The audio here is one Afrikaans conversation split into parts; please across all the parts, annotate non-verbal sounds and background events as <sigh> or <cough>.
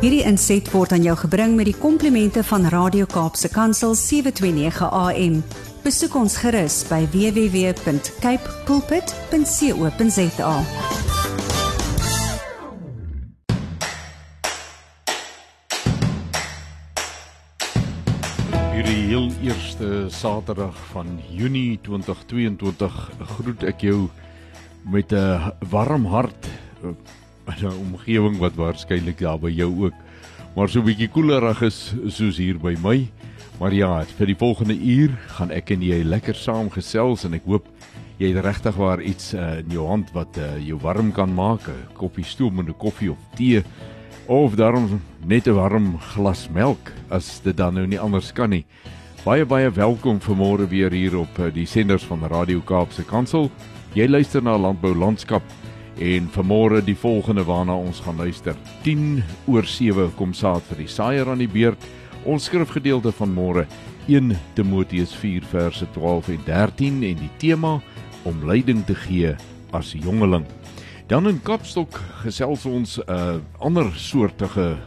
Hierdie inset word aan jou gebring met die komplimente van Radio Kaapse Kansel 729 AM. Besoek ons gerus by www.cape pulpit.co.za. Hierdie heel eerste Saterdag van Junie 2022 groet ek jou met 'n warm hart in 'n omgewing wat waarskynlik daar by jou ook maar so 'n bietjie koelerig is soos hier by my. Maar ja, vir die volgende uur gaan ek en jy lekker saam gesels en ek hoop jy het regtig waar iets uh, in jou hand wat uh, jou warm kan maak, 'n koppie stoomende koffie of tee of daarom net 'n warm glas melk as dit dan nou nie anders kan nie. Baie baie welkom vanmôre weer hier op uh, die senders van Radio Kaapse Kansel. Jy luister na Landbou Landskap en vanmôre die volgende waarna ons gaan luister. 10 oor 7 kom saad vir die saaier aan die beurt. Ons skrifgedeelte van môre 1 Timoteus 4 verse 12 en 13 en die tema om leiding te gee as jongeling. Dan in Kapstok gesels ons 'n uh, ander soortige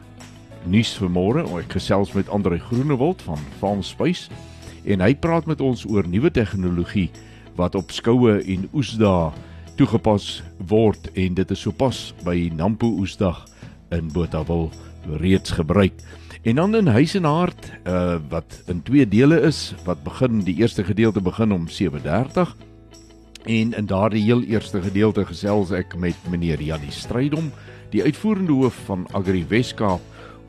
nuus vanmôre. Ek gesels met Andre Groenewald van Farm Space en hy praat met ons oor nuwe tegnologie wat op skoue en oesdae toegepas word en dit is sopas by Nampo Oesdag in Botawil reeds gebruik. En dan in Huis en Hart uh, wat in twee dele is wat begin die eerste gedeelte begin om 7:30 en in daardie heel eerste gedeelte gesels ek met meneer Janie Strydom, die uitvoerende hoof van Agri Weskaap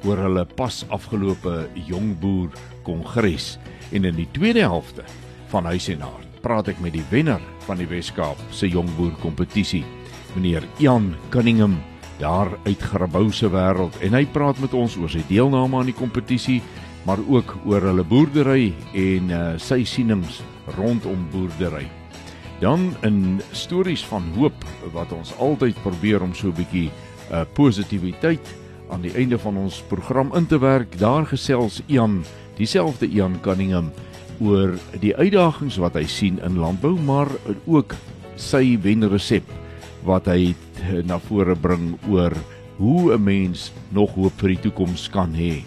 oor hulle pas afgelope jongboer kongres en in die tweede helfte van Huis en Hart praat ek met die wenner van die Weskaap se jongboer kompetisie, meneer Jan Cunningham daar uit Grabouw se wêreld en hy praat met ons oor sy deelname aan die kompetisie, maar ook oor hulle boerdery en uh, sy sienings rondom boerdery. Dan in stories van hoop wat ons altyd probeer om so 'n bietjie uh, positiwiteit aan die einde van ons program in te werk, daar gesels Ian, dieselfde Ian Cunningham oor die uitdagings wat hy sien in landbou, maar ook sy wenresep wat hy na vore bring oor hoe 'n mens nog hoop vir die toekoms kan hê.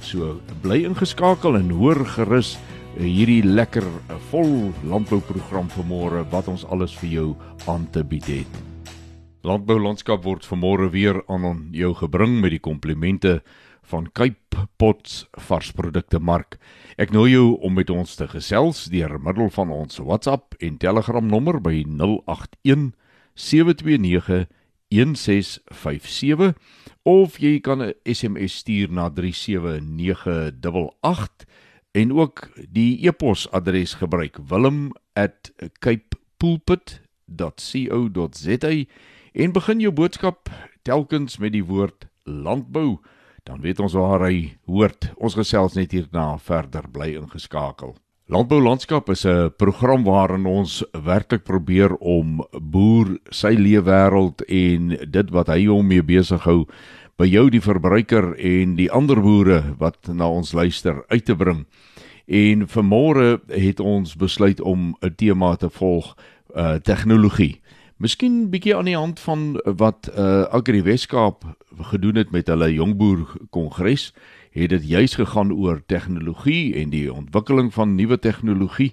So bly ingeskakel en hoor gerus hierdie lekker vol landbouprogram vanmôre wat ons alles vir jou aan te bied het. Landbou landskap word vanmôre weer aan jou gebring met die komplimente van Cape Pots varsprodukte mark. Ek nooi jou om met ons te gesels deur middel van ons WhatsApp en Telegram nommer by 081 729 1657 of jy kan 'n SMS stuur na 37988 en ook die e-posadres gebruik wilm@capepulpit.co.za en begin jou boodskap telkens met die woord landbou dan weet ons waar hy hoort. Ons gesels net hierna verder bly ingeskakel. Landbou landskap is 'n program waarin ons werklik probeer om boer sy leefwêreld en dit wat hy hom mee besig hou by jou die verbruiker en die ander boere wat na ons luister uit te bring. En vanmôre het ons besluit om 'n tema te volg, uh tegnologie. Miskien bietjie aan die hand van wat uh Agri Weskaap gedoen het met hulle jongboer kongres, het dit juis gegaan oor tegnologie en die ontwikkeling van nuwe tegnologie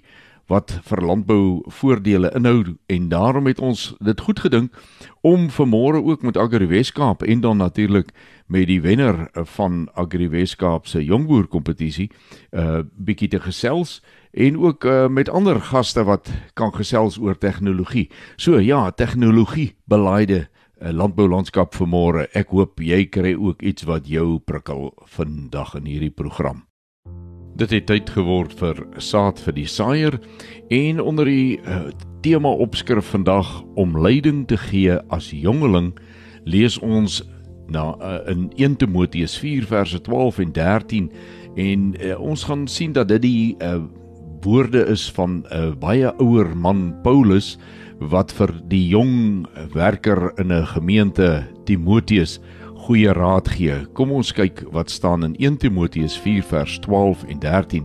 wat vir landbou voordele inhou en daarom het ons dit goed gedink om vanmôre ook met Agri Weskaap en dan natuurlik met die wenner van Agri Weskaap se jongboer kompetisie 'n uh, bietjie te gesels en ook uh, met ander gaste wat kan gesels oor tegnologie. So ja, tegnologie belaaide 'n landboulandskap vir môre. Ek hoop jy kry ook iets wat jou prikkel vandag in hierdie program. Dit het tyd geword vir saad vir die saaier en onder die uh, tema opskrif vandag om leiding te gee as jongeling lees ons na uh, in 1 Timoteus 4 verse 12 en 13 en uh, ons gaan sien dat dit die uh, woorde is van 'n uh, baie ouer man Paulus wat vir die jong werker in 'n gemeente Timoteus goeie raad gee. Kom ons kyk wat staan in 1 Timoteus 4 vers 12 en 13.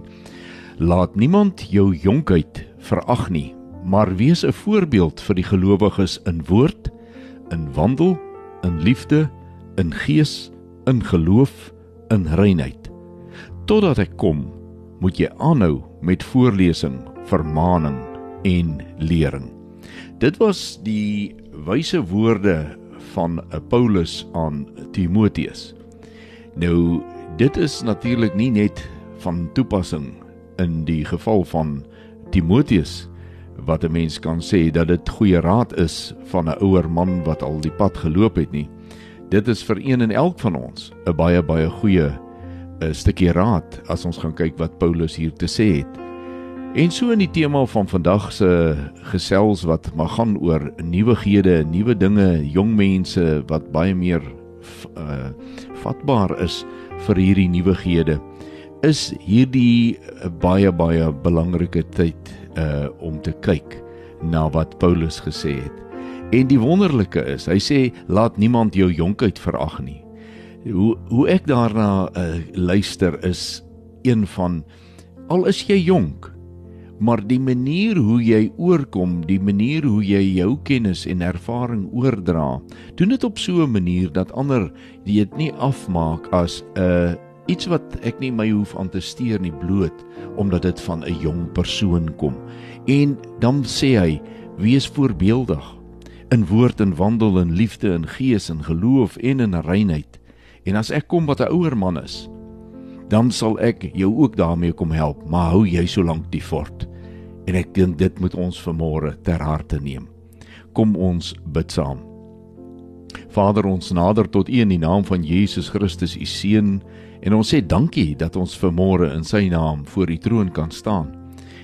Laat niemand jou jonkheid verag nie, maar wees 'n voorbeeld vir die gelowiges in woord, in wandel, in liefde, in gees, in geloof, in reinheid. Totdat ek kom, moet jy aanhou met voorlesing, vermaaning en lering. Dit was die wyse woorde van eh, Paulus aan Timoteus. Nou dit is natuurlik nie net van toepassing in die geval van Timoteus wat 'n mens kan sê dat dit goeie raad is van 'n ouer man wat al die pad geloop het nie. Dit is vir een en elk van ons 'n baie baie goeie 'n stukkie raad as ons gaan kyk wat Paulus hier te sê het. En so in die tema van vandag se gesels wat maar gaan oor nuwighede, nuwe dinge, jong mense wat baie meer uh vatbaar is vir hierdie nuwighede is hierdie baie baie belangrike tyd uh om te kyk na wat Paulus gesê het. En die wonderlike is, hy sê laat niemand jou jonkheid verag nie hoe hoe ek daarna uh, luister is een van al is jy jonk maar die manier hoe jy oorkom die manier hoe jy jou kennis en ervaring oordra doen dit op so 'n manier dat ander dit nie afmaak as 'n uh, iets wat ek nie my hoef aan te steur nie bloot omdat dit van 'n jong persoon kom. En dan sê hy wees voorbeeldig in woord en wandel in liefde en gees en geloof en in reinheid. En as ek kom wat 'n ouer man is, dan sal ek jou ook daarmee kom help, maar hou jy so lank die fort. En ek dink dit moet ons vanmôre ter harte neem. Kom ons bid saam. Vader, ons nader tot U in die naam van Jesus Christus, U seun, en ons sê dankie dat ons vanmôre in Sy naam voor U troon kan staan.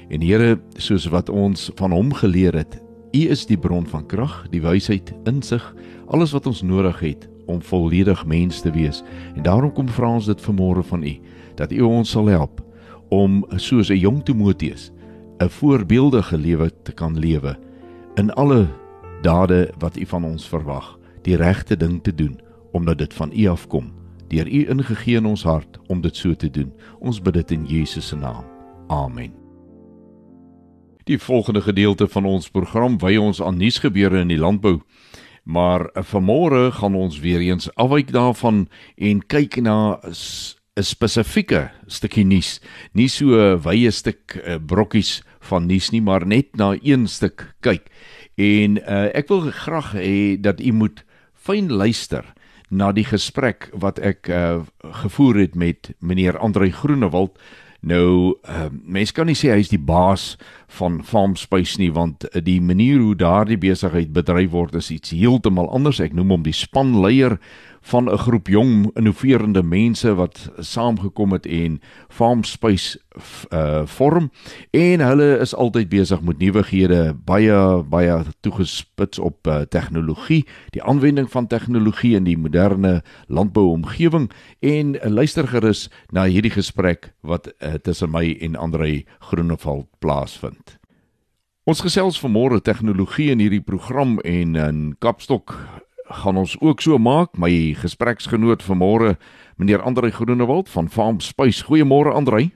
En Here, soos wat ons van Hom geleer het, U is die bron van krag, die wysheid, insig, alles wat ons nodig het om volledig mens te wees. En daarom kom vra ons dit vanmôre van U dat U ons sal help om soos 'n jong Timoteus 'n voorbeeldige lewe te kan lewe in alle dade wat U van ons verwag, die regte ding te doen omdat dit van U afkom. Deur U ingegee in ons hart om dit so te doen. Ons bid dit in Jesus se naam. Amen. Die volgende gedeelte van ons program wy ons aan nuusgebeure in die landbou. Maar vanmôre gaan ons weer eens afwyk daarvan en kyk na 'n spesifieke stukkie nuus. Nie so 'n wye stuk uh, brokkies van nuus nie, maar net na een stuk kyk. En uh, ek wil graag hê dat u moet fyn luister na die gesprek wat ek uh, gevoer het met meneer Andre Groenewald Nou, uh, mense kan nie sê hy is die baas van Farm Space nie want uh, die manier hoe daardie besigheid bedryf word is iets heeltemal anders. Ek noem hom die spanleier van 'n groep jong innoverende mense wat saamgekom het en Farm Space uh vorm en hulle is altyd besig met nuwighede, baie baie toegespits op uh, tegnologie, die aanwending van tegnologie in die moderne landbouomgewing en uh, luister gerus na hierdie gesprek wat uh, tussen my en Andre Groenewald plaasvind. Ons gesels vanmôre tegnologie in hierdie program en in Kapstok gaan ons ook so maak. My gespreksgenoot vanmôre, meneer Andrei Groenewald van Farm Spice. Goeiemôre Andrei.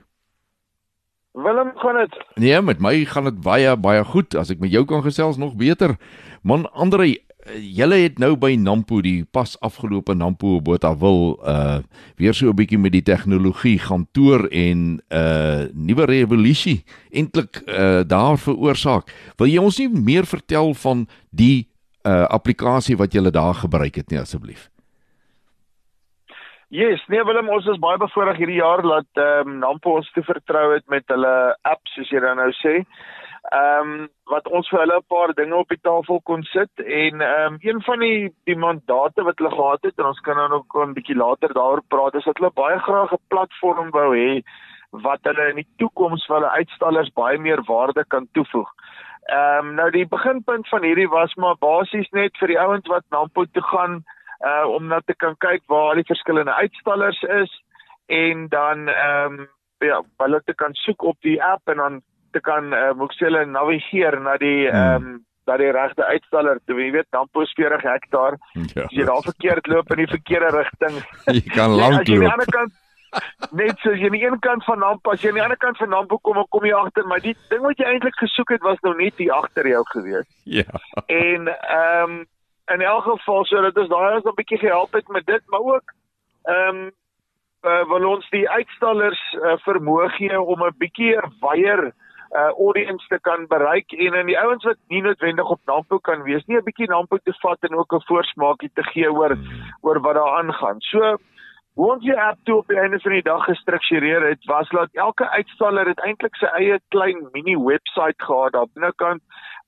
Willem, gaan dit? Nee, met my gaan dit baie baie goed. As ek met jou kan gesels nog beter. Man Andrei, julle het nou by Nampo die pas afgelope Nampo Botawil uh weer so 'n bietjie met die tegnologie gaan toer en 'n uh, nuwe revolusie eintlik uh daar veroorsaak. Wil jy ons nie meer vertel van die uh applikasie wat jy daar gebruik het nie asseblief. Yes, nee Willem, ons is baie bevoorreg hierdie jaar dat ehm um, Nampo ons te vertrou het met hulle app soos jy dan nou sê. Ehm um, wat ons vir hulle 'n paar dinge op die tafel kon sit en ehm um, een van die die mandate wat hulle gehad het en ons kan nou nog 'n bietjie later daaroor praat is dat hulle baie graag 'n platform wou hê wat hulle in die toekoms vir hulle uitstallers baie meer waarde kan toevoeg. Ehm um, nou die beginpunt van hierdie was maar basies net vir die ouens wat Nampo toe gaan uh om net te kan kyk waar al die verskillende uitstallers is en dan ehm um, ja, hulle te kan soek op die app en dan te kan uh, moet hulle navigeer na die hmm. ehm um, dat die regte uitstaller, jy weet Nampo is 40 hektaar. Ja, as jy daar verkeerd loop in die verkeerde rigting. <laughs> Jy kan lank loop net so jy aan die een kant van Nampo, as jy aan die ander kant van Nampo kom, kom jy agter, maar die ding wat jy eintlik gesoek het was nou net hier agter jou gewees. Ja. En ehm um, in elk geval so dat ons daai ons 'n bietjie gehelp het met dit, maar ook ehm um, uh, wil ons die uitstallers uh, vermoë gee om 'n bietjie 'n wyeer uh audience te kan bereik en in die ouens wat nie noodwendig op Nampo kan wees nie 'n bietjie Nampo te vat en ook 'n voorsmaakie te gee oor hmm. oor wat daar aangaan. So hoe ons die app toe op die einde van die dag gestruktureer het was dat elke uitstaller het eintlik sy eie klein mini webwerf gehad daar binnekant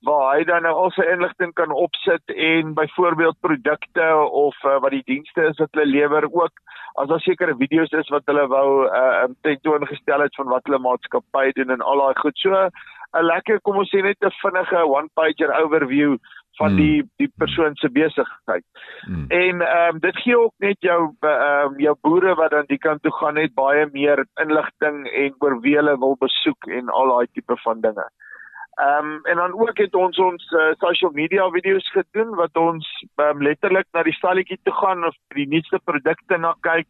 waar hy dan nou al sy inligting kan opsit en byvoorbeeld produkte of uh, wat die dienste is wat hulle lewer ook as daar sekere video's is wat hulle wou uh, tentoongestel het van wat hulle maatskappy doen en al daai goed. So 'n lekker kom ons sê net 'n vinnige one pager overview van die hmm. die persoon se besigheid. Hmm. En ehm um, dit gee ook net jou ehm um, jou boere wat dan die kant toe gaan net baie meer inligting en oor wie hulle wil besoek en al daai tipe van dinge. Ehm um, en dan ook het ons ons uh, social media video's gedoen wat ons um, letterlik na die stalletjie toe gaan of die nuutste produkte na kyk.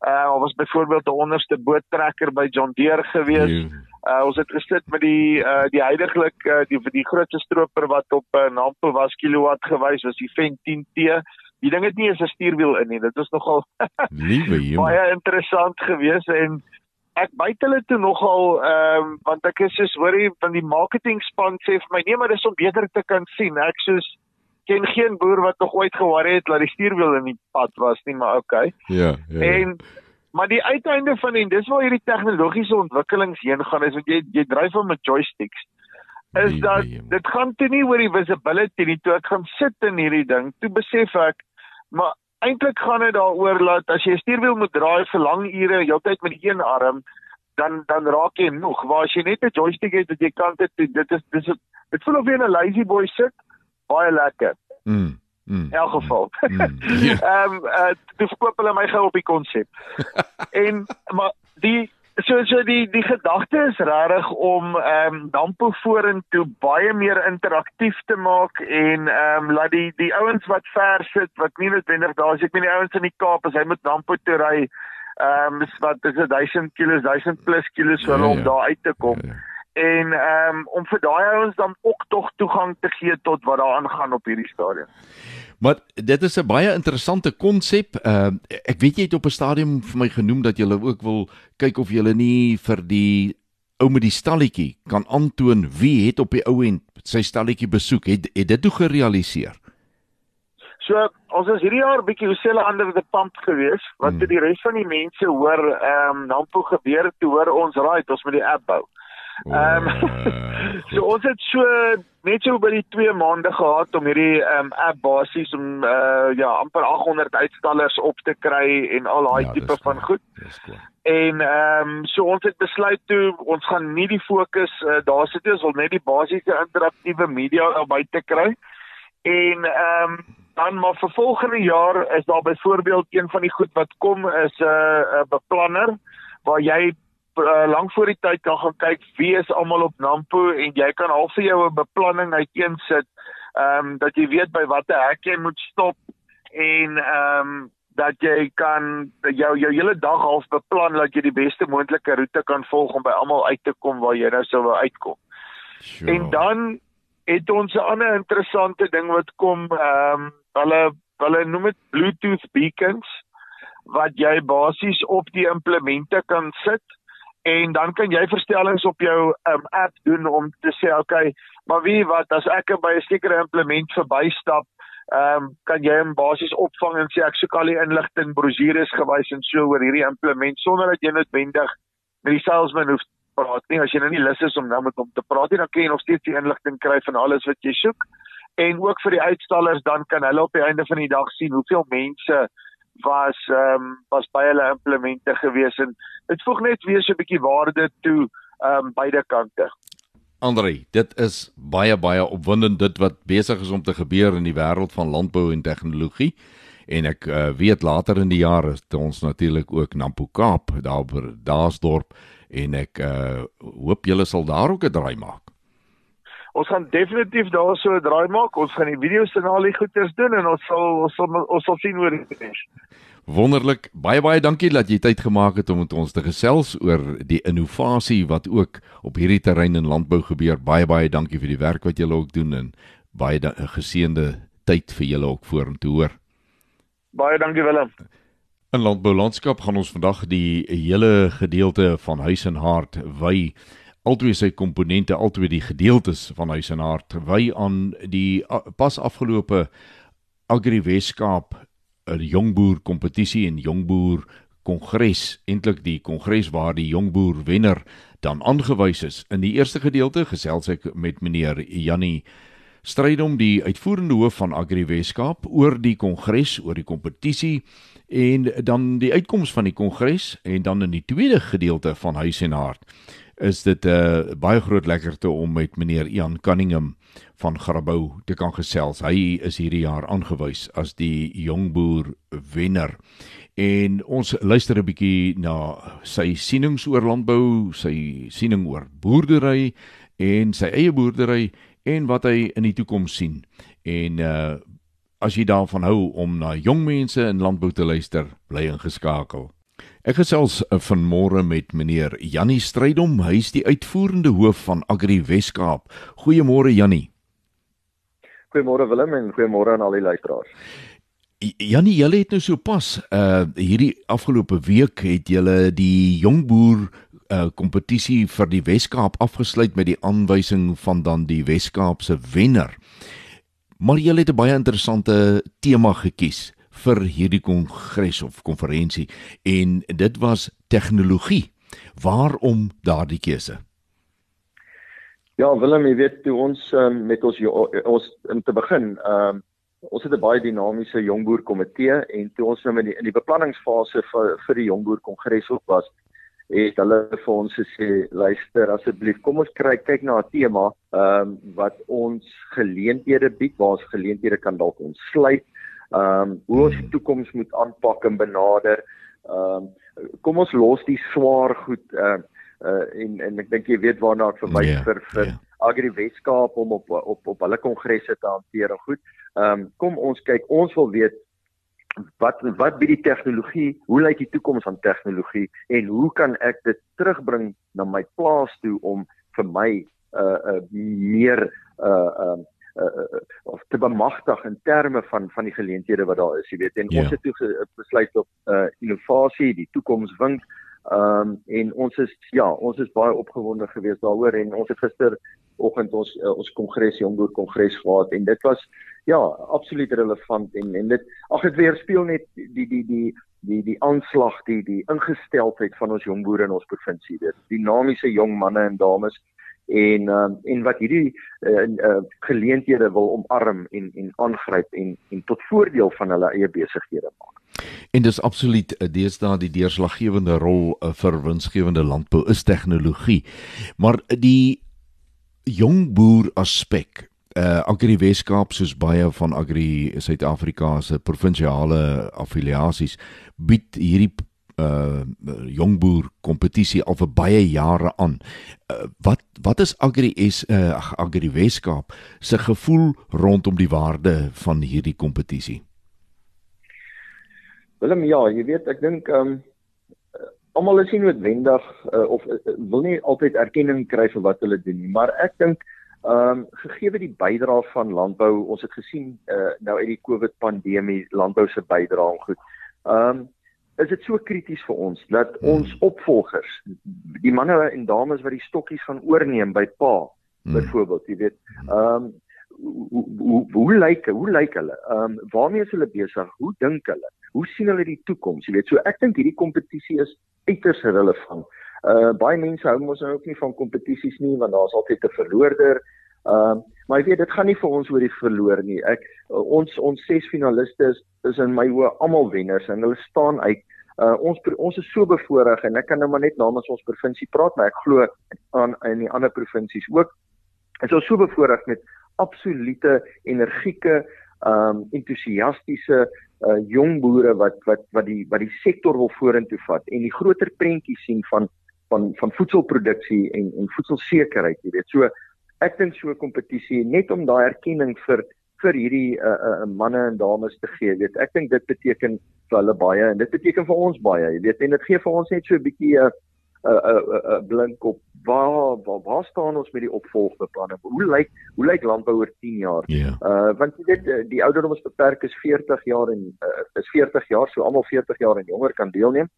Uh ons was byvoorbeeld 'n onderste boottrekker by John Deere gewees. Uh ons het gesit met die uh die heidaglik uh, die die grootste stroper wat op uh, Nampo was kilowatt gewys was die Fen 10T. Die ding het nie eens 'n stuurwiel in nie. Dit was nogal <laughs> liewe jong. Baie interessant geweest en ek byt hulle toe nogal ehm um, want ek is soos hoorie van die marketing span sê vir my nee maar dis om beter te kan sien ek soos ken geen boer wat nog ooit geworry het dat die stuurwiel in die pad was nie maar okay ja, ja, ja. en maar die uiteinde van en dis waar hierdie tegnologiese ontwikkelings heen gaan is want jy jy dryf hom met joysticks is nee, dat nee, dit gaan toe nie oor die visibility nie toe ek gaan sit in hierdie ding toe besef ek maar eintlik gaan dit daaroor dat as jy 'n stuurwiel moet draai vir lang ure heeltyd met een arm dan dan raak jy nog waar as jy net 'n joystick het dat jy kan dit dit is dis dit voel of jy in 'n lazy boy sit baie lekker. Mm. Mm. In elk geval. Mm. <laughs> Ehm mm. yeah. um, uh, dis koop hulle my gou op die konsep. <laughs> en maar die so so die die gedagte is regtig om ehm um, Dampo vorentoe baie meer interaktief te maak en ehm um, laat die die ouens wat ver sit wat nie noodwendig daar is ek meen die ouens in die Kaap as hy met Dampo toe ry ehm um, wat is 1000 kg 1000 plus kg vir hom ja, ja. daar uit te kom ja, ja. En ehm um, om vir daai ouens dan ook tog toegang te gee tot wat daar aangaan op hierdie stadium Maar dit is 'n baie interessante konsep. Uh ek weet jy het op 'n stadium vir my genoem dat jy ook wil kyk of jy nie vir die ou met die stalletjie kan aantoon wie het op die ou end sy stalletjie besoek. Het het dit toe gerealiseer? So, ons is hierdie jaar bietjie hoe sê hulle ander the pump gewees wat hmm. die res van die mense hoor ehm um, Nampo gebeur te hoor ons raai ons met die app bou. Ehm <laughs> um, so ons het so net so by die 2 maande gehad om hierdie ehm um, app basies om uh ja amper 800 uitstallers op te kry en al daai ja, tipe van goed. En ehm um, so ons het besluit toe ons gaan nie die fokus uh, daar sit ons wil net die basiese interaktiewe media daarby te kry. En ehm um, dan maar vir volgende jaar is daar byvoorbeeld een van die goed wat kom is 'n uh, 'n beplanner waar jy uh, lank voor die tyd kan gaan kyk wie is almal op Nampo en jy kan al vir jou 'n beplanning uiteensit ehm um, dat jy weet by watter hek jy moet stop en ehm um, dat jy kan jou jou hele dag half beplan dat jy die beste moontlike roete kan volg om by almal uit te kom waar jy nou sou wil uitkom. Sure. En dan het ons 'n ander interessante ding wat kom ehm um, hulle hulle noem dit Bluetooth beacons wat jy basies op die implemente kan sit en dan kan jy verstellings op jou um, app doen om te sê okay, maar wie wat as ek by 'n sekere implement verbystap, ehm um, kan jy hom basies opvang en sê ek soek al die inligting brosjures gewys en so oor hierdie implement sonder dat jy noodwendig met die salesman hoef praat nie as jy nou nie lus is om nou met hom te praat nie, dan kan jy nog steeds die inligting kry van alles wat jy soek. En ook vir die uitstallers dan kan hulle op die einde van die dag sien hoeveel mense was ehm um, was by hulle implemente gewees en dit voeg net weer so 'n bietjie waarde toe ehm um, beide kante. Andre, dit is baie baie opwindend dit wat besig is om te gebeur in die wêreld van landbou en tegnologie. En ek uh, weet later in die jaar is ons natuurlik ook Nampo Kaap daar by Daasdorp en ek uh, hoop julle sal daar ook 'n draai maak ons gaan definitief daar so 'n draai maak. Ons gaan die video's en al die goeders doen en ons sal ons sal ons sal sien hoe dit is. Wonderlik. Baie baie dankie dat jy tyd gemaak het om met ons te gesels oor die innovasie wat ook op hierdie terrein in landbou gebeur. Baie baie dankie vir die werk wat julle ook doen en baie geseënde tyd vir julle ook vorentoe hoor. Baie dankie Willem. In landboulandskap gaan ons vandag die hele gedeelte van huis en hart wy altyd sy komponente, altyd die gedeeltes van huis en hart wy aan die pas afgelope Agri Weskaap 'n jongboer kompetisie en jongboer kongres, eintlik die kongres waar die jongboer wenner dan aangewys is. In die eerste gedeelte gesels ek met meneer Jannie stryd om die uitvoerende hoof van Agri Weskaap oor die kongres, oor die kompetisie en dan die uitkoms van die kongres en dan in die tweede gedeelte van Huis en Hart is dit 'n uh, eh, baie groot lekkerte om met meneer Ian Cunningham van Grabouw te kan gesels. Hy is hierdie jaar aangewys as die jong boer wenner. En ons luister 'n bietjie na sy sienings oor landbou, sy siening oor boerdery en sy eie boerdery en wat hy in die toekoms sien. En uh as jy daarvan hou om na jong mense in landbou te luister, bly ingeskakel. Ek gesels uh, vanmôre met meneer Jannie Strydom, hy is die uitvoerende hoof van Agri Weskaap. Goeiemôre Jannie. Goeiemôre Willem en goeiemôre aan al die luisteraars. Jannie, julle het nou so pas uh hierdie afgelope week het julle die jong boer uh kompetisie vir die Wes-Kaap afgesluit met die aanwysing van dan die Wes-Kaap se wenner. Maar jy het 'n baie interessante tema gekies vir hierdie kongres of konferensie en dit was tegnologie. Waarom daardie keuse? Ja, Willem, jy weet toe ons um, met ons ons in te begin, ehm um, ons het 'n baie dinamiese jongboer komitee en toe ons nou in die in die beplanningsfase vir vir die jongboer kongres op was, het hulle vir ons gesê luister asseblief kom ons kry kyk na 'n tema ehm um, wat ons geleenthede bied waar ons geleenthede kan dalk ontsluit ehm um, hoe ons die toekoms moet aanpak en benader ehm um, kom ons los die swaar goed uh, uh en en ek dink jy weet waarna ek verwys yeah, vir vir yeah. Agri Weskaap om op op op hulle kongresse te hanteer en goed ehm um, kom ons kyk ons wil weet wat wat bied die tegnologie? Hoe lyk die toekoms van tegnologie en hoe kan ek dit terugbring na my plaas toe om vir my uh uh meer uh um uh, uh, uh, of te bemagtig in terme van van die geleenthede wat daar is, jy weet. En yeah. ons ja. het toe besluit op uh innovasie, die toekoms wink. Um en ons is ja, ons is baie opgewonde geweest daaroor en ons het gister oggend ons uh, ons kongres, jongboer kongres gehad en dit was ja, absoluut relevant en en dit ag dit weer speel net die die die die die aanslag die die ingesteldheid van ons jong boere in ons provinsie dit dinamiese jong manne en dames en um, en wat hierdie uh, uh, geleenthede wil omarm en en aangryp en en tot voordeel van hulle eie besighede maak. En dis absoluut uh, deesdae die deurslaggewende rol uh, vir winsgewende landbou is tegnologie. Maar die jong boer aspek uh Agri Weskaap soos baie van Agri Suid-Afrika se provinsiale affiliasies bied hierdie uh jongboer kompetisie al vir baie jare aan. Uh, wat wat is Agri S uh Agri Weskaap se gevoel rondom die waarde van hierdie kompetisie? Willem ja, jy weet ek dink um almal is nie noodwendig uh, of uh, wil nie altyd erkenning kry vir wat hulle doen nie, maar ek dink Ehm um, gegee die bydrae van landbou, ons het gesien uh, nou uit die COVID pandemie landbou se bydrae en goed. Ehm um, is dit so krities vir ons dat hmm. ons opvolgers, die manne en dames wat die stokkies gaan oorneem by pa, hmm. byvoorbeeld, jy weet, ehm um, hoe hoe hoe lyk hoe lyk hulle? Ehm um, waarmee is hulle besig? Hoe dink hulle? Hoe sien hulle die toekoms? Jy weet, so ek dink hierdie kompetisie is uiters relevant. Uh baie mense hou mos nou ook nie van kompetisies nie want daar's altyd 'n verloorder. Ehm uh, maar jy weet dit gaan nie vir ons oor die verloor nie. Ek uh, ons ons ses finaliste is, is in my oë almal wenners en hulle staan uit. Uh ons ons is so bevoordeel en ek kan nou maar net namens ons provinsie praat, maar ek glo aan in die ander provinsies ook. Ons is so bevoordeel met absolute energieke ehm um, entoesiastiese uh jong boere wat wat wat die wat die sektor wil vorentoe vat en die groter prentjie sien van van van voedselproduksie en en voedselsekerheid, jy weet. So ek dink so 'n kompetisie net om daai erkenning vir vir hierdie uh, uh, manne en dames te gee, weet. Ek dink dit beteken vir hulle baie en dit beteken vir ons baie, jy weet. En dit gee vir ons net so 'n bietjie 'n uh, 'n uh, 'n uh, 'n uh, blink op waar waar waar staan ons met die opvolgbeplanning? Hoe lyk hoe lyk landbou oor 10 jaar? Ja. Uh want jy weet uh, die ouderdom is beperk is 40 jaar en uh, is 40 jaar, so almal 40 jaar en jonger kan deelneem.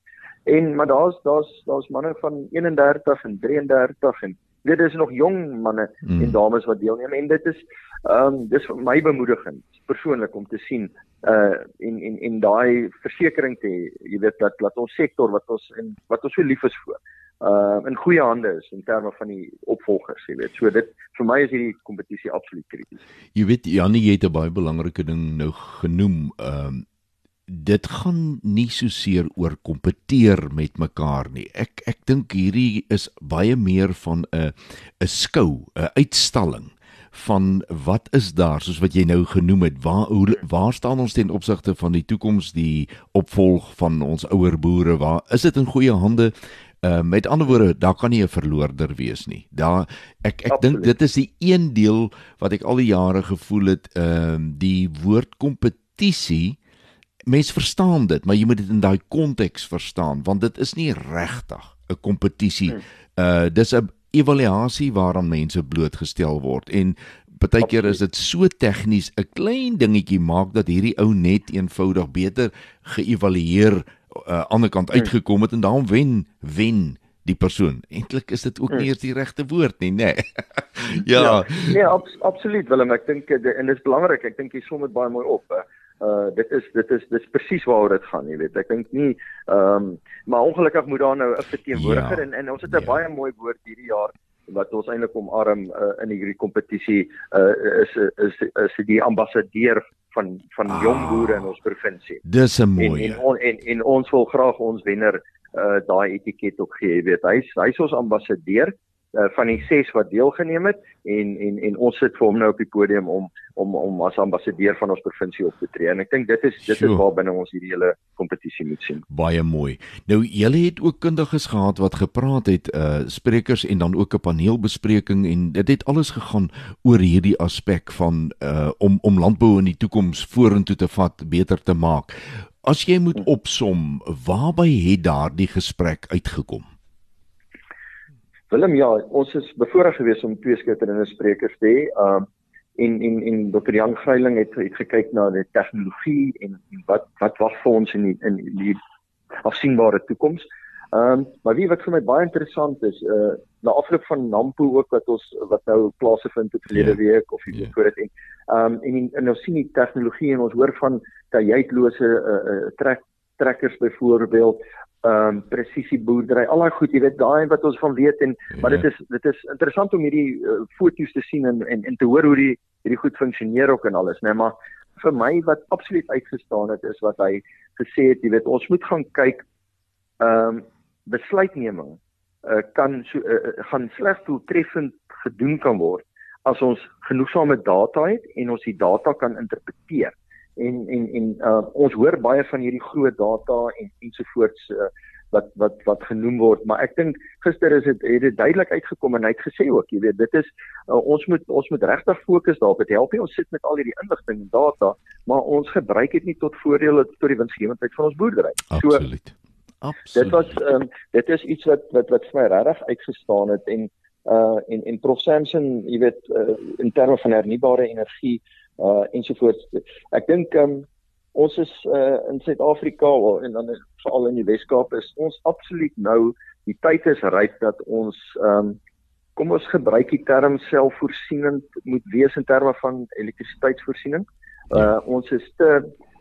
En maar daar's daar's daar's manne van 31 en 33 en weet dis nog jong manne mm. en dames wat deelneem en dit is ehm um, dis vir my bemoedigend persoonlik om te sien uh en en en daai versekering te jy weet dat dat ons sektor wat ons en wat ons so lief is vir uh in goeie hande is in terme van die opvolgers jy weet so dit vir my is hierdie kompetisie absoluut krities jy weet Janie jy het 'n baie belangrike ding nou genoem ehm um, dit gaan nie so seer oor kompeteer met mekaar nie. Ek ek dink hierdie is baie meer van 'n 'n skou, 'n uitstalling van wat is daar soos wat jy nou genoem het. Waar hoe, waar staan ons ten opsigte van die toekoms die opvolg van ons ouer boere? Waar is dit in goeie hande? Uh, met ander woorde daar kan nie 'n verloorder wees nie. Daar ek ek dink dit is die een deel wat ek al die jare gevoel het ehm uh, die woord kompetisie mens verstaan dit, maar jy moet dit in daai konteks verstaan want dit is nie regtig 'n kompetisie. Hmm. Uh dis 'n evaluasie waaraan mense blootgestel word en baie keer is dit so tegnies 'n klein dingetjie maak dat hierdie ou net eenvoudig beter geëvalueer uh ander kant hmm. uitgekom het en daarom wen wen die persoon. Eintlik is dit ook nie hmm. eers die regte woord nie, nê. Nee. <laughs> ja. ja. Nee, abs absoluut Willem, ek dink en dit is belangrik. Ek dink jy som dit baie mooi op. Uh uh dit is dit is dis presies waaroor dit gaan, jy weet. Ek dink nie ehm um, maar ongelukkig moet daar nou 'n verteenwoordiger ja, en en ons het 'n ja. baie mooi woord hierdie jaar wat ons eintlik omarm uh, in hierdie kompetisie uh is is is, is die ambassadeur van van ah, jong boere in ons provinsie. Dis 'n mooi. En en, on, en en ons wil graag ons wenner uh daai etiket ook gee, jy weet. Hy's hy's ons ambassadeur uh, van die 6 wat deelgeneem het en en en ons sit vir hom nou op die podium om om om as ambassadeur van ons provinsie op te tree. En ek dink dit is dit is waar binne ons hierdie hele kompetisie moet sien. Baie mooi. Nou julle het ook kundiges gehad wat gepraat het, uh sprekers en dan ook 'n paneelbespreking en dit het alles gegaan oor hierdie aspek van uh om om landbou in die toekoms vorentoe te vat, beter te maak. As jy moet hm. opsom, waarby het daardie gesprek uitgekom? Willem ja, ons is bevoorreg geweest om twee skitterende sprekers te hê. Um en en en Dr. Jan Greiling het, het gekyk na die tegnologie en, en wat wat wag vir ons in die, in die afsienbare toekoms. Um maar wie wat vir my baie interessant is, uh na afloop van Nampo ook wat ons wat nou plase vind het verlede yeah. Ja. week of iets yeah. voor dit en um en en, en nou sien die tegnologie en ons hoor van kajuitlose uh, uh trek trekkers byvoorbeeld ehm um, presisie boerdery, al daai goed, jy weet daai wat ons van weet en ja. maar dit is dit is interessant om hierdie uh, foto's te sien en, en en te hoor hoe die hierdie goed funksioneer ook en alles, né, nee, maar vir my wat absoluut uitgestaan het is wat hy gesê het, jy weet ons moet gaan kyk ehm um, besluitneming uh, kan so uh, gaan slegs doeltreffend gedoen kan word as ons genoegsame data het en ons die data kan interpreteer en en en uh, ons hoor baie van hierdie groot data en ensovoorts uh, wat wat wat genoem word maar ek dink gister is dit het dit duidelik uitgekom en hy het gesê ook jy weet dit is uh, ons moet ons moet regtig fokus daarop. Dit help nie ons sit met al hierdie inligting en data maar ons gebruik dit nie tot voordeel tot die winsgewendheid van ons boerdery. So absoluut. Absoluut. dit was um, dit is iets wat wat wat vir my regtig uitgestaan het en uh en en Prof Samson jy weet uh, in terme van hernubare energie uh ensovoorts. Ek dink um, ons is uh in Suid-Afrika en dan veral in die Wes-Kaap is ons absoluut nou die tyd is ryp dat ons um kom ons gebruik die term selfvoorsienend moet wees in terme van elektrisiteitsvoorsiening. Uh ons is te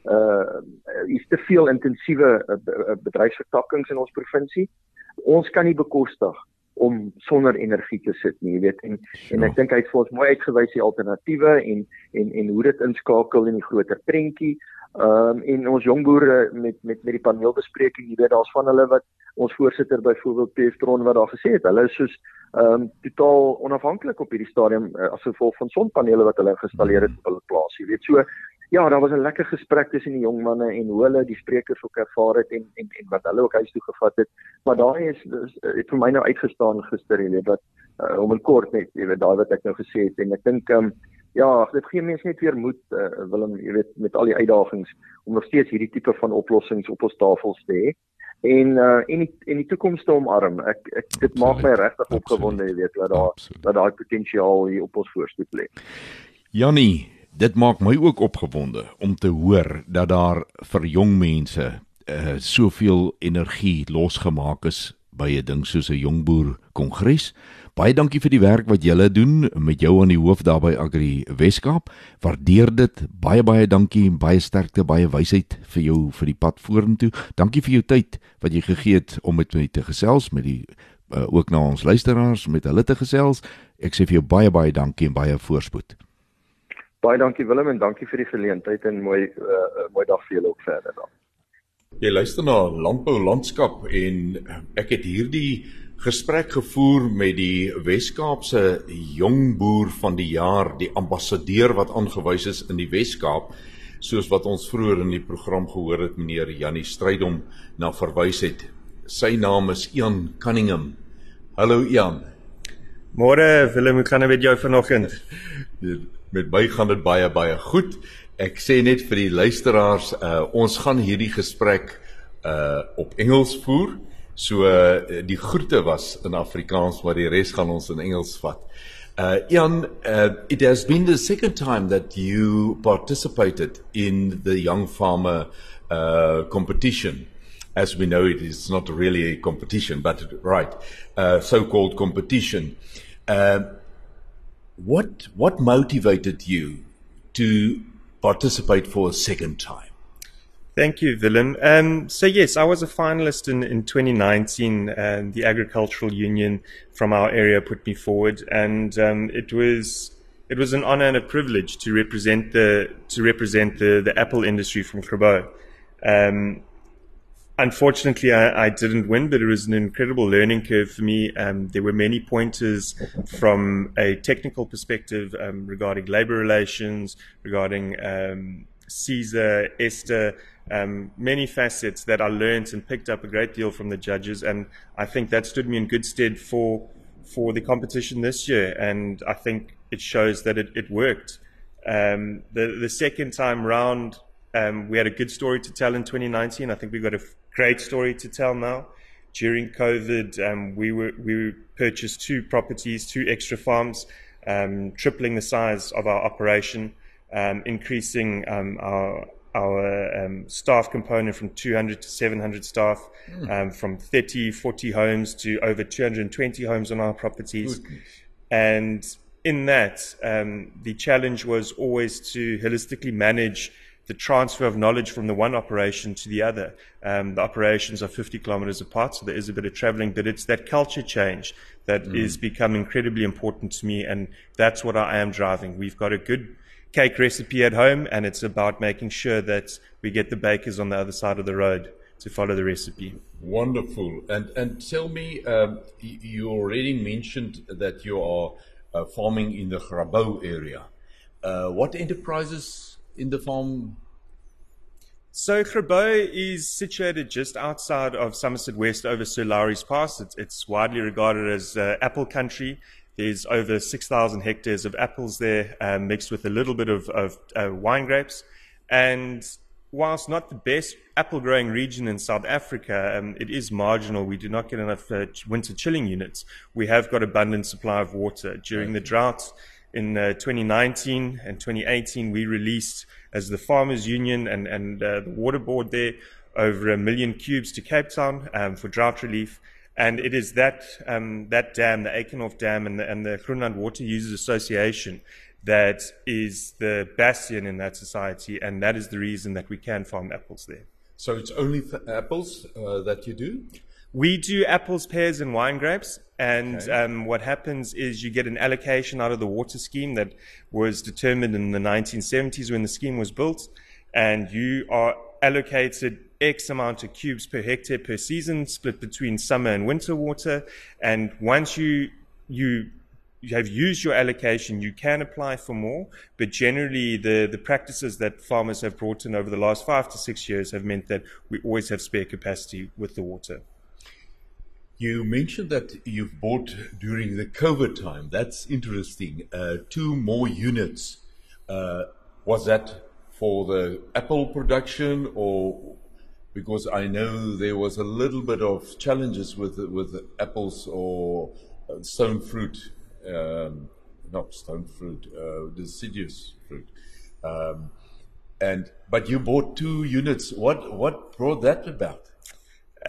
uh is te veel intensiewe uh, bedryfsvertakkings in ons provinsie. Ons kan nie bekostig om sonder energie te sit nie, jy weet en sure. en ek dink hy het vir ons mooi uitgewys die alternatiewe en en en hoe dit inskakel in die groter prentjie. Ehm um, en ons jong boere met met met die paneelbespreking, jy weet daar's van hulle wat ons voorsitter byvoorbeeld Pestron wat daar gesê het, hulle is soos ehm um, totaal onafhanklik op hierdie stadium uh, as gevolg van sonpanele wat hulle geïnstalleer het op hulle plaas. Jy weet so Ja, daar was 'n lekker gesprek tussen die jong manne en hoe hulle die sprekers ook ervaar het en en en wat hulle ook huis toe gevat het. Maar daai is, is het vir my nou uitgestaan gister, jy weet, wat uh, om 'n kort net, jy weet, daai wat ek nou gesê het en ek dink ehm um, ja, dit gee mense net weer moed, uh, Willem, jy weet, met al die uitdagings om nog steeds hierdie tipe van oplossings op ons tafels te hê. en uh en die en die toekoms te omarm. Ek ek dit Absoluut. maak my regtig opgewonde, jy weet, dat daar dat daai potensiaal hier op ons voorstoep lê. Jannie, dit maak my ook opgewonde om te hoor dat daar vir jong mense uh soveel energie losgemaak is by 'n ding soos 'n jongboer kongres. Baie dankie vir die werk wat julle doen met jou aan die hoof daar by Agri Weskaap. Waardeer dit. Baie baie dankie en baie sterkte, baie wysheid vir jou vir die pad vorentoe. Dankie vir jou tyd wat jy gegee het om met my te gesels met die uh, ook na ons luisteraars met hulle te gesels. Ek sê vir jou baie baie dankie en baie voorspoed. Baie dankie Willem en dankie vir die geleentheid en mooi uh, mooi dag vir julle ook verder dan. Jy luister na Landbou Landskap en ek het hierdie gesprek gevoer met die Wes-Kaapse jong boer van die jaar, die ambassadeur wat aangewys is in die Wes-Kaap, soos wat ons vroeër in die program gehoor het meneer Jannie Strydom na verwys het. Sy naam is Ian Cunningham. Hallo Ian. Môre Willem, hoe gaan dit met jou vanoggend? <laughs> met my gaan dit baie baie goed ek sê net vir die luisteraars, uh, ons gaan hierdie gesprek uh op Engels voer. So uh, die groete was in Afrikaans, maar die res gaan ons in Engels vat. Uh Ian, uh, it has been the second time that you participated in the young farmer uh competition. As we know it is not really a competition, but right, uh so-called competition. Uh what what motivated you to participate for a second time. Thank you, Willem. Um, so yes, I was a finalist in, in 2019, and the Agricultural Union from our area put me forward, and um, it was it was an honor and a privilege to represent the to represent the, the apple industry from Grabo. Um, unfortunately, I, I, didn't win, but it was an incredible learning curve for me. Um, there were many pointers from a technical perspective um, regarding labor relations, regarding um, Caesar, Esther, um, many facets that I learned and picked up a great deal from the judges. And I think that stood me in good stead for for the competition this year. And I think it shows that it, it worked. Um, the the second time round, um, we had a good story to tell in 2019. I think we got a great story to tell now. During COVID, um, we were we purchased two properties, two extra farms, um, tripling the size of our operation, um, increasing um, our our um, staff component from 200 to 700 staff, mm. from 30, 40 homes to over 220 homes on our properties. And in that, the challenge was always to holistically manage the transfer of knowledge from the one operation to the other. Um, the operations are 50 kilometers apart, so there is a bit of traveling, but it's that culture change that mm. is become incredibly important to me, and that's what I am driving. We've got a good cake recipe at home, and it's about making sure that we get the bakers on the other side of the road to follow the recipe. Wonderful. And and tell me, um, you already mentioned that you are uh, farming in the Grabouw area. Uh, what enterprises in the farm? So Grabo is situated just outside of Somerset West over Sir Lowry's Pass. It's, it's widely regarded as uh, apple country. There's over 6,000 hectares of apples there, um, mixed with a little bit of, of uh, wine grapes. And whilst not the best apple growing region in South Africa, um, it is marginal. We do not get enough uh, winter chilling units. We have got abundant supply of water. During the drought, in uh, 2019 and 2018, we released as the Farmers Union and, and uh, the Water Board there over a million cubes to Cape Town um, for drought relief. And it is that, um, that dam, the Aikenhof Dam, and the, and the Groenland Water Users Association that is the bastion in that society, and that is the reason that we can farm apples there. So it's only for apples uh, that you do? We do apples, pears, and wine grapes. And okay. um, what happens is you get an allocation out of the water scheme that was determined in the 1970s when the scheme was built. And you are allocated X amount of cubes per hectare per season, split between summer and winter water. And once you, you you have used your allocation, you can apply for more, but generally the, the practices that farmers have brought in over the last five to six years have meant that we always have spare capacity with the water. You mentioned that you've bought during the COVID time. That's interesting. Uh, two more units. Uh, was that for the Apple production or because I know there was a little bit of challenges with with apples or uh, stone fruit, um, not stone fruit, uh, deciduous fruit. Um, and but you bought two units. What what brought that about?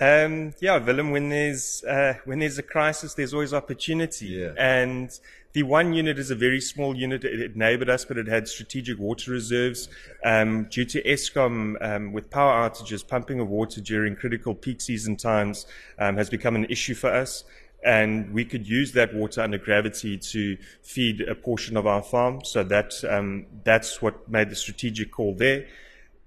Um, yeah, Willem, when there's, uh, when there's a crisis, there's always opportunity. Yeah. And the one unit is a very small unit. It, it neighbored us, but it had strategic water reserves. Um, due to Eskom, um, with power outages, pumping of water during critical peak season times um, has become an issue for us. And we could use that water under gravity to feed a portion of our farm. So that, um, that's what made the strategic call there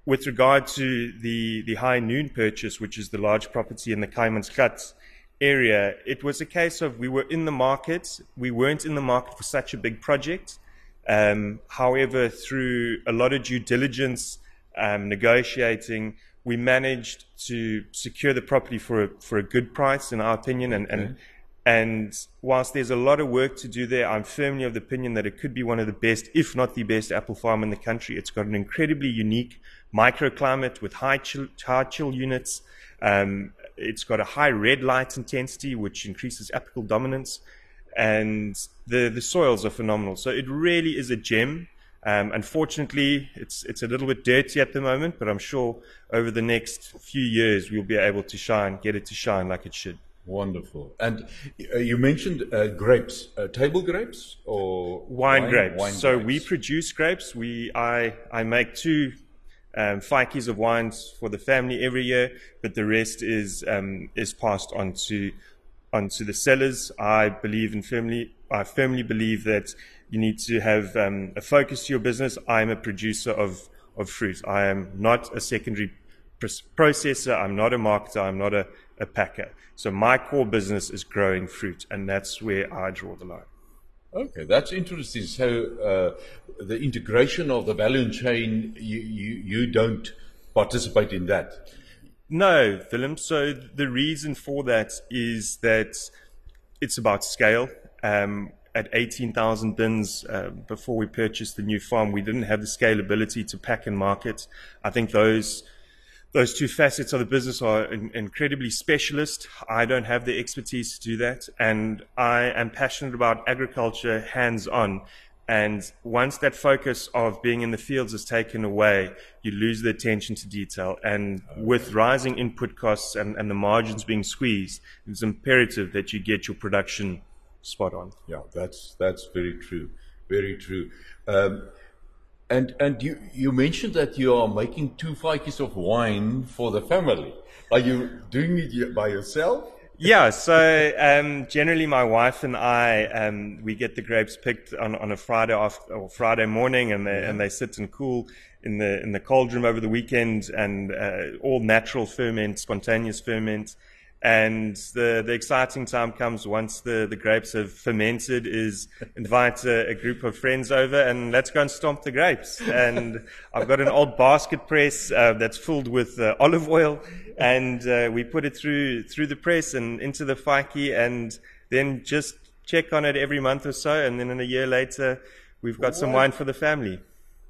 with regard to the, the high noon purchase, which is the large property in the Kaimansgat area, it was a case of we were in the market. We weren't in the market for such a big project. Um, however, through a lot of due diligence, um, negotiating, we managed to secure the property for a, for a good price, in our opinion. And, okay. and, and whilst there's a lot of work to do there, I'm firmly of the opinion that it could be one of the best, if not the best, apple farm in the country. It's got an incredibly unique microclimate with high chill, high chill units. Um, it's got a high red light intensity, which increases apical dominance. And the, the soils are phenomenal. So it really is a gem. Um, unfortunately, it's, it's a little bit dirty at the moment, but I'm sure over the next few years we'll be able to shine, get it to shine like it should. Wonderful. And uh, you mentioned uh, grapes, uh, table grapes or wine, wine grapes. Wine so grapes. we produce grapes. We I I make two um, five keys of wines for the family every year, but the rest is um, is passed on to onto the sellers. I believe in firmly. I firmly believe that you need to have um, a focus to your business. I am a producer of of fruit. I am not a secondary processor. I'm not a marketer. I'm not a, a packer. So my core business is growing fruit, and that's where I draw the line. Okay, that's interesting. So uh, the integration of the value chain, you, you, you don't participate in that? No, Willem. So the reason for that is that it's about scale. Um, at 18,000 bins uh, before we purchased the new farm, we didn't have the scalability to pack and market. I think those those two facets of the business are in, incredibly specialist. I don't have the expertise to do that. And I am passionate about agriculture hands on. And once that focus of being in the fields is taken away, you lose the attention to detail. And with rising input costs and, and the margins being squeezed, it's imperative that you get your production spot on. Yeah, that's, that's very true. Very true. Um, and and you you mentioned that you are making two flights of wine for the family. Are you doing it by yourself? Yeah, so um, generally my wife and I um, we get the grapes picked on, on a Friday off or Friday morning, and they yeah. and they sit and cool in the in the cold room over the weekend, and uh, all natural ferment, spontaneous ferment. And the, the exciting time comes once the, the grapes have fermented is invite a, a, group of friends over and let's go and stomp the grapes. And I've got an old basket press uh, that's filled with uh, olive oil and uh, we put it through, through the press and into the faiki and then just check on it every month or so. And then in a year later, we've got what? some wine for the family.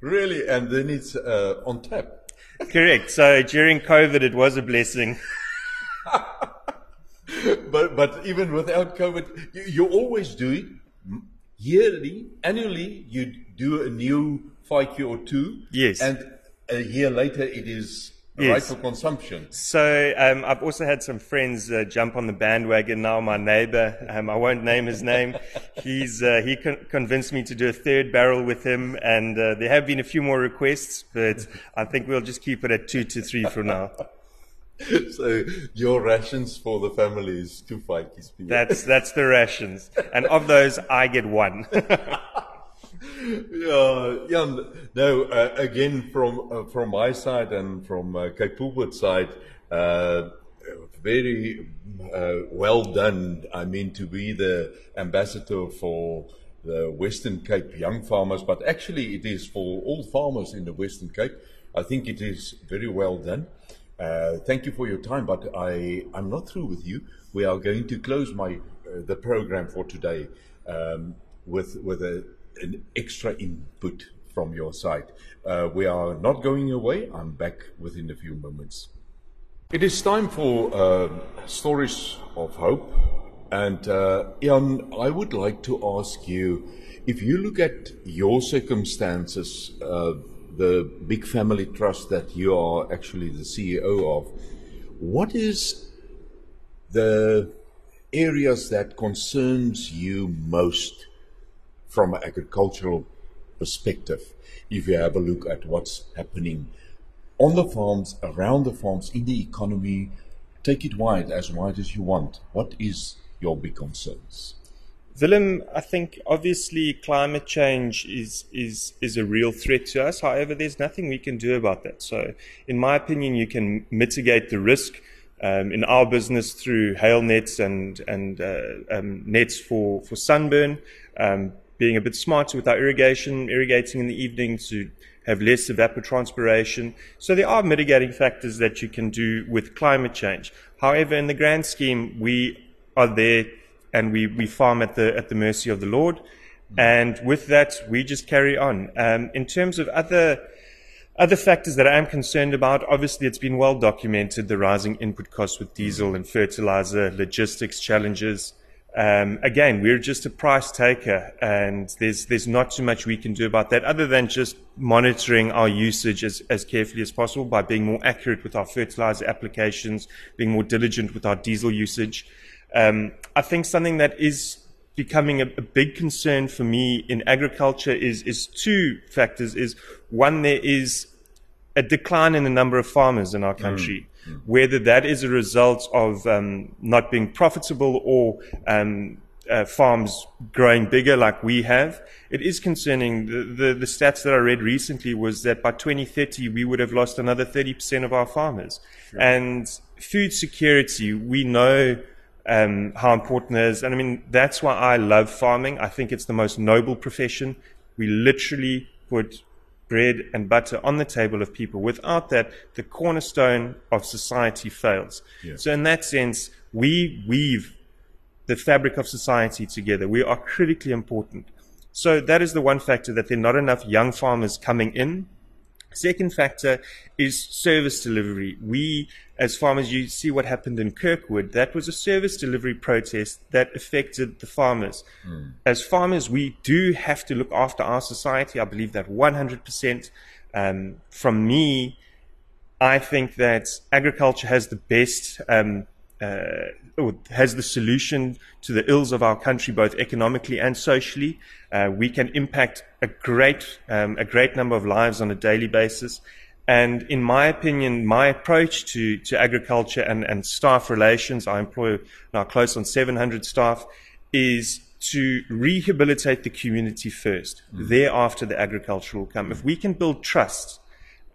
Really? And then it's uh, on tap? Correct. So during COVID, it was a blessing. <laughs> but but even without COVID, you, you always do it yearly, annually. You do a new five or two. Yes. And a year later, it is yes. right for consumption. So um, I've also had some friends uh, jump on the bandwagon. Now my neighbour, um, I won't name his name, <laughs> he's uh, he con- convinced me to do a third barrel with him, and uh, there have been a few more requests, but I think we'll just keep it at two to three for now. <laughs> <laughs> so your rations for the family is two per That's that's the rations, and of those, I get one. <laughs> yeah, yeah. No, uh, again from uh, from my side and from uh, Cape Pulpit side, uh, very uh, well done. I mean, to be the ambassador for the Western Cape young farmers, but actually it is for all farmers in the Western Cape. I think it is very well done. Uh, thank you for your time, but I, I'm not through with you. We are going to close my uh, the program for today um, with with a, an extra input from your side. Uh, we are not going away. I'm back within a few moments. It is time for uh, stories of hope. And uh, Jan, I would like to ask you if you look at your circumstances, uh, the big family trust that you are actually the CEO of, what is the areas that concerns you most from an agricultural perspective if you have a look at what's happening on the farms, around the farms, in the economy, take it wide, as wide as you want. What is your big concerns? Willem, I think obviously climate change is, is, is a real threat to us. However, there's nothing we can do about that. So, in my opinion, you can mitigate the risk um, in our business through hail nets and, and uh, um, nets for, for sunburn, um, being a bit smarter with our irrigation, irrigating in the evening to have less evapotranspiration. So there are mitigating factors that you can do with climate change. However, in the grand scheme, we are there and we, we farm at the, at the mercy of the Lord. And with that, we just carry on. Um, in terms of other, other factors that I am concerned about, obviously it's been well documented, the rising input costs with diesel and fertilizer, logistics challenges. Um, again, we're just a price taker, and there's there's not too much we can do about that, other than just monitoring our usage as, as carefully as possible by being more accurate with our fertilizer applications, being more diligent with our diesel usage. Um, I think something that is becoming a, a, big concern for me in agriculture is is two factors. Is one there is a decline in the number of farmers in our country. Mm whether that is a result of um, not being profitable or um, uh, farms growing bigger like we have. It is concerning. The, the, the, stats that I read recently was that by 2030 we would have lost another 30% of our farmers. Sure. And food security, we know um, how important it is. And I mean, that's why I love farming. I think it's the most noble profession. We literally put bread and butter on the table of people. Without that, the cornerstone of society fails. Yeah. So, in that sense, we weave the fabric of society together. We are critically important. So, that is the one factor that there are not enough young farmers coming in Second factor is service delivery. We, as farmers, you see what happened in Kirkwood. That was a service delivery protest that affected the farmers. Mm. As farmers, we do have to look after our society. I believe that 100%. Um, from me, I think that agriculture has the best um, uh, has the solution to the ills of our country, both economically and socially. Uh, we can impact a great, um, a great number of lives on a daily basis. And in my opinion, my approach to, to agriculture and, and staff relations, I employ now close on 700 staff, is to rehabilitate the community first. Mm. Thereafter, the agriculture will come. If we can build trust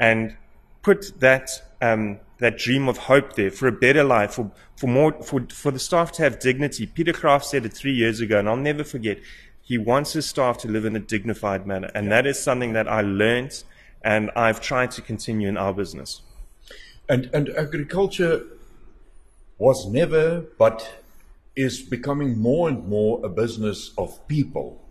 and put that um, that dream of hope there for a better life, for, for more, for, for the staff to have dignity. Peter Kraft said it three years ago, and I'll never forget. He wants his staff to live in a dignified manner. And that is something that I learned and I've tried to continue in our business. And, and agriculture was never, but is becoming more and more a business of people.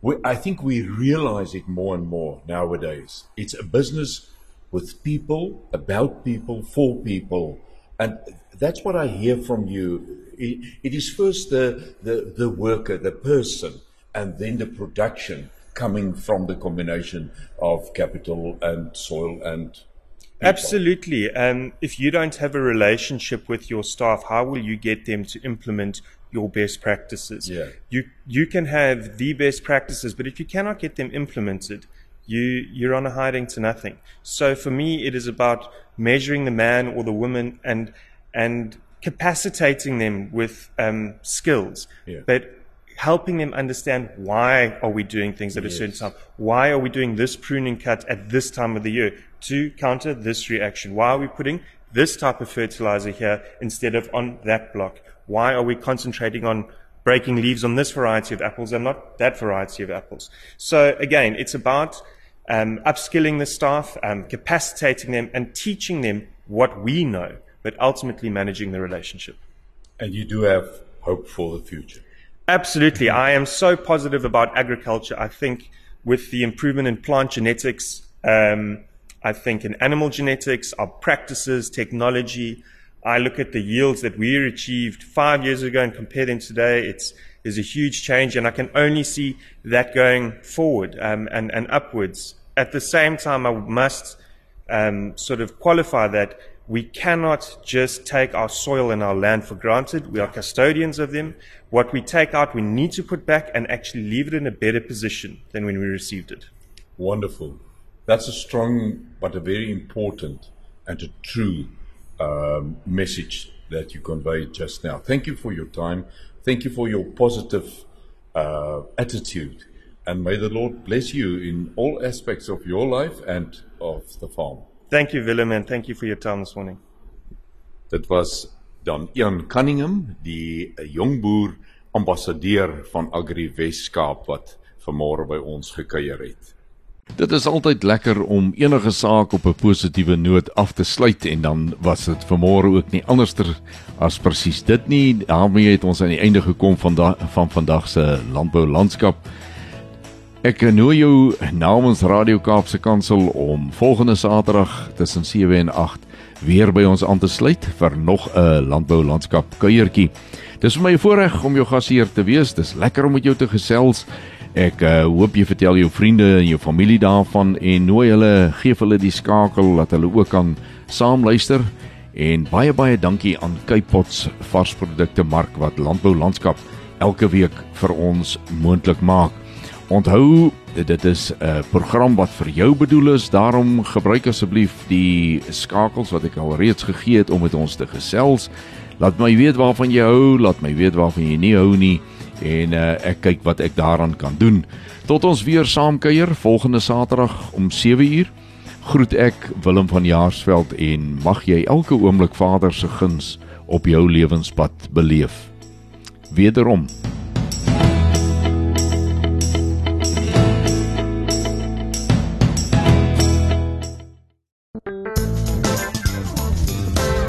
We, I think we realize it more and more nowadays. It's a business with people, about people, for people. And that's what I hear from you. it, it is first the, the, the worker, the person, and then the production coming from the combination of capital and soil and people. Absolutely. And if you don't have a relationship with your staff, how will you get them to implement your best practices? Yeah. You you can have the best practices, but if you cannot get them implemented, you you're on a hiding to nothing. So for me, it is about measuring the man or the woman and and capacitating them with um, skills, yeah. but helping them understand why are we doing things at yes. a certain time? Why are we doing this pruning cut at this time of the year to counter this reaction? Why are we putting this type of fertilizer here instead of on that block? Why are we concentrating on breaking leaves on this variety of apples and not that variety of apples. So again, it's about um, upskilling the staff, um, capacitating them, and teaching them what we know, but ultimately managing the relationship. And you do have hope for the future. Absolutely. I am so positive about agriculture. I think with the improvement in plant genetics, um, I think in animal genetics, our practices, technology. I look at the yields that we achieved five years ago and compare them today. It's there's a huge change, and I can only see that going forward um, and, and upwards. At the same time, I must um, sort of qualify that we cannot just take our soil and our land for granted. We are custodians of them. What we take out, we need to put back and actually leave it in a better position than when we received it. Wonderful. That's a strong but a very important and a true um, message that you conveyed just now. Thank you for your time. Thank you for your positive uh, attitude. And may the Lord bless you in all aspects of your life and of the farm. Thank you, Willem, and thank you for your time this morning. Dit was dan Ian Cunningham, die jong boer ambassadeur van Agri Weskaap wat vanmôre by ons gekuier het. Dit is altyd lekker om enige saak op 'n positiewe noot af te sluit en dan was dit vanmôre ook nie anderster as presies dit nie. daarmee het ons aan die einde gekom van da van vandag se landbou landskap. Ek nooi jou namens Radio Kaapse Kansel om volgende Saterdag tussen 7 en 8 weer by ons aan te sluit vir nog 'n landbou landskap kuiertjie. Dis vir my 'n voorreg om jou gasheer te wees. Dis lekker om met jou te gesels. Ek uh, hoop jy vertel jou vriende en jou familie daarvan en nooi hulle, gee hulle die skakel dat hulle ook kan saam luister. En baie baie dankie aan Kypots varsprodukte mark wat landbou landskap elke week vir ons moontlik maak. Onthou, dit is 'n program wat vir jou bedoel is. Daarom gebruik asseblief die skakels wat ek al reeds gegee het om met ons te gesels. Laat my weet waarvan jy hou, laat my weet waarvan jy nie hou nie en uh, ek kyk wat ek daaraan kan doen. Tot ons weer saam kuier volgende Saterdag om 7uur. Groet ek Willem van Jaarsveld en mag jy elke oomblik Vader se guns op jou lewenspad beleef. Wederom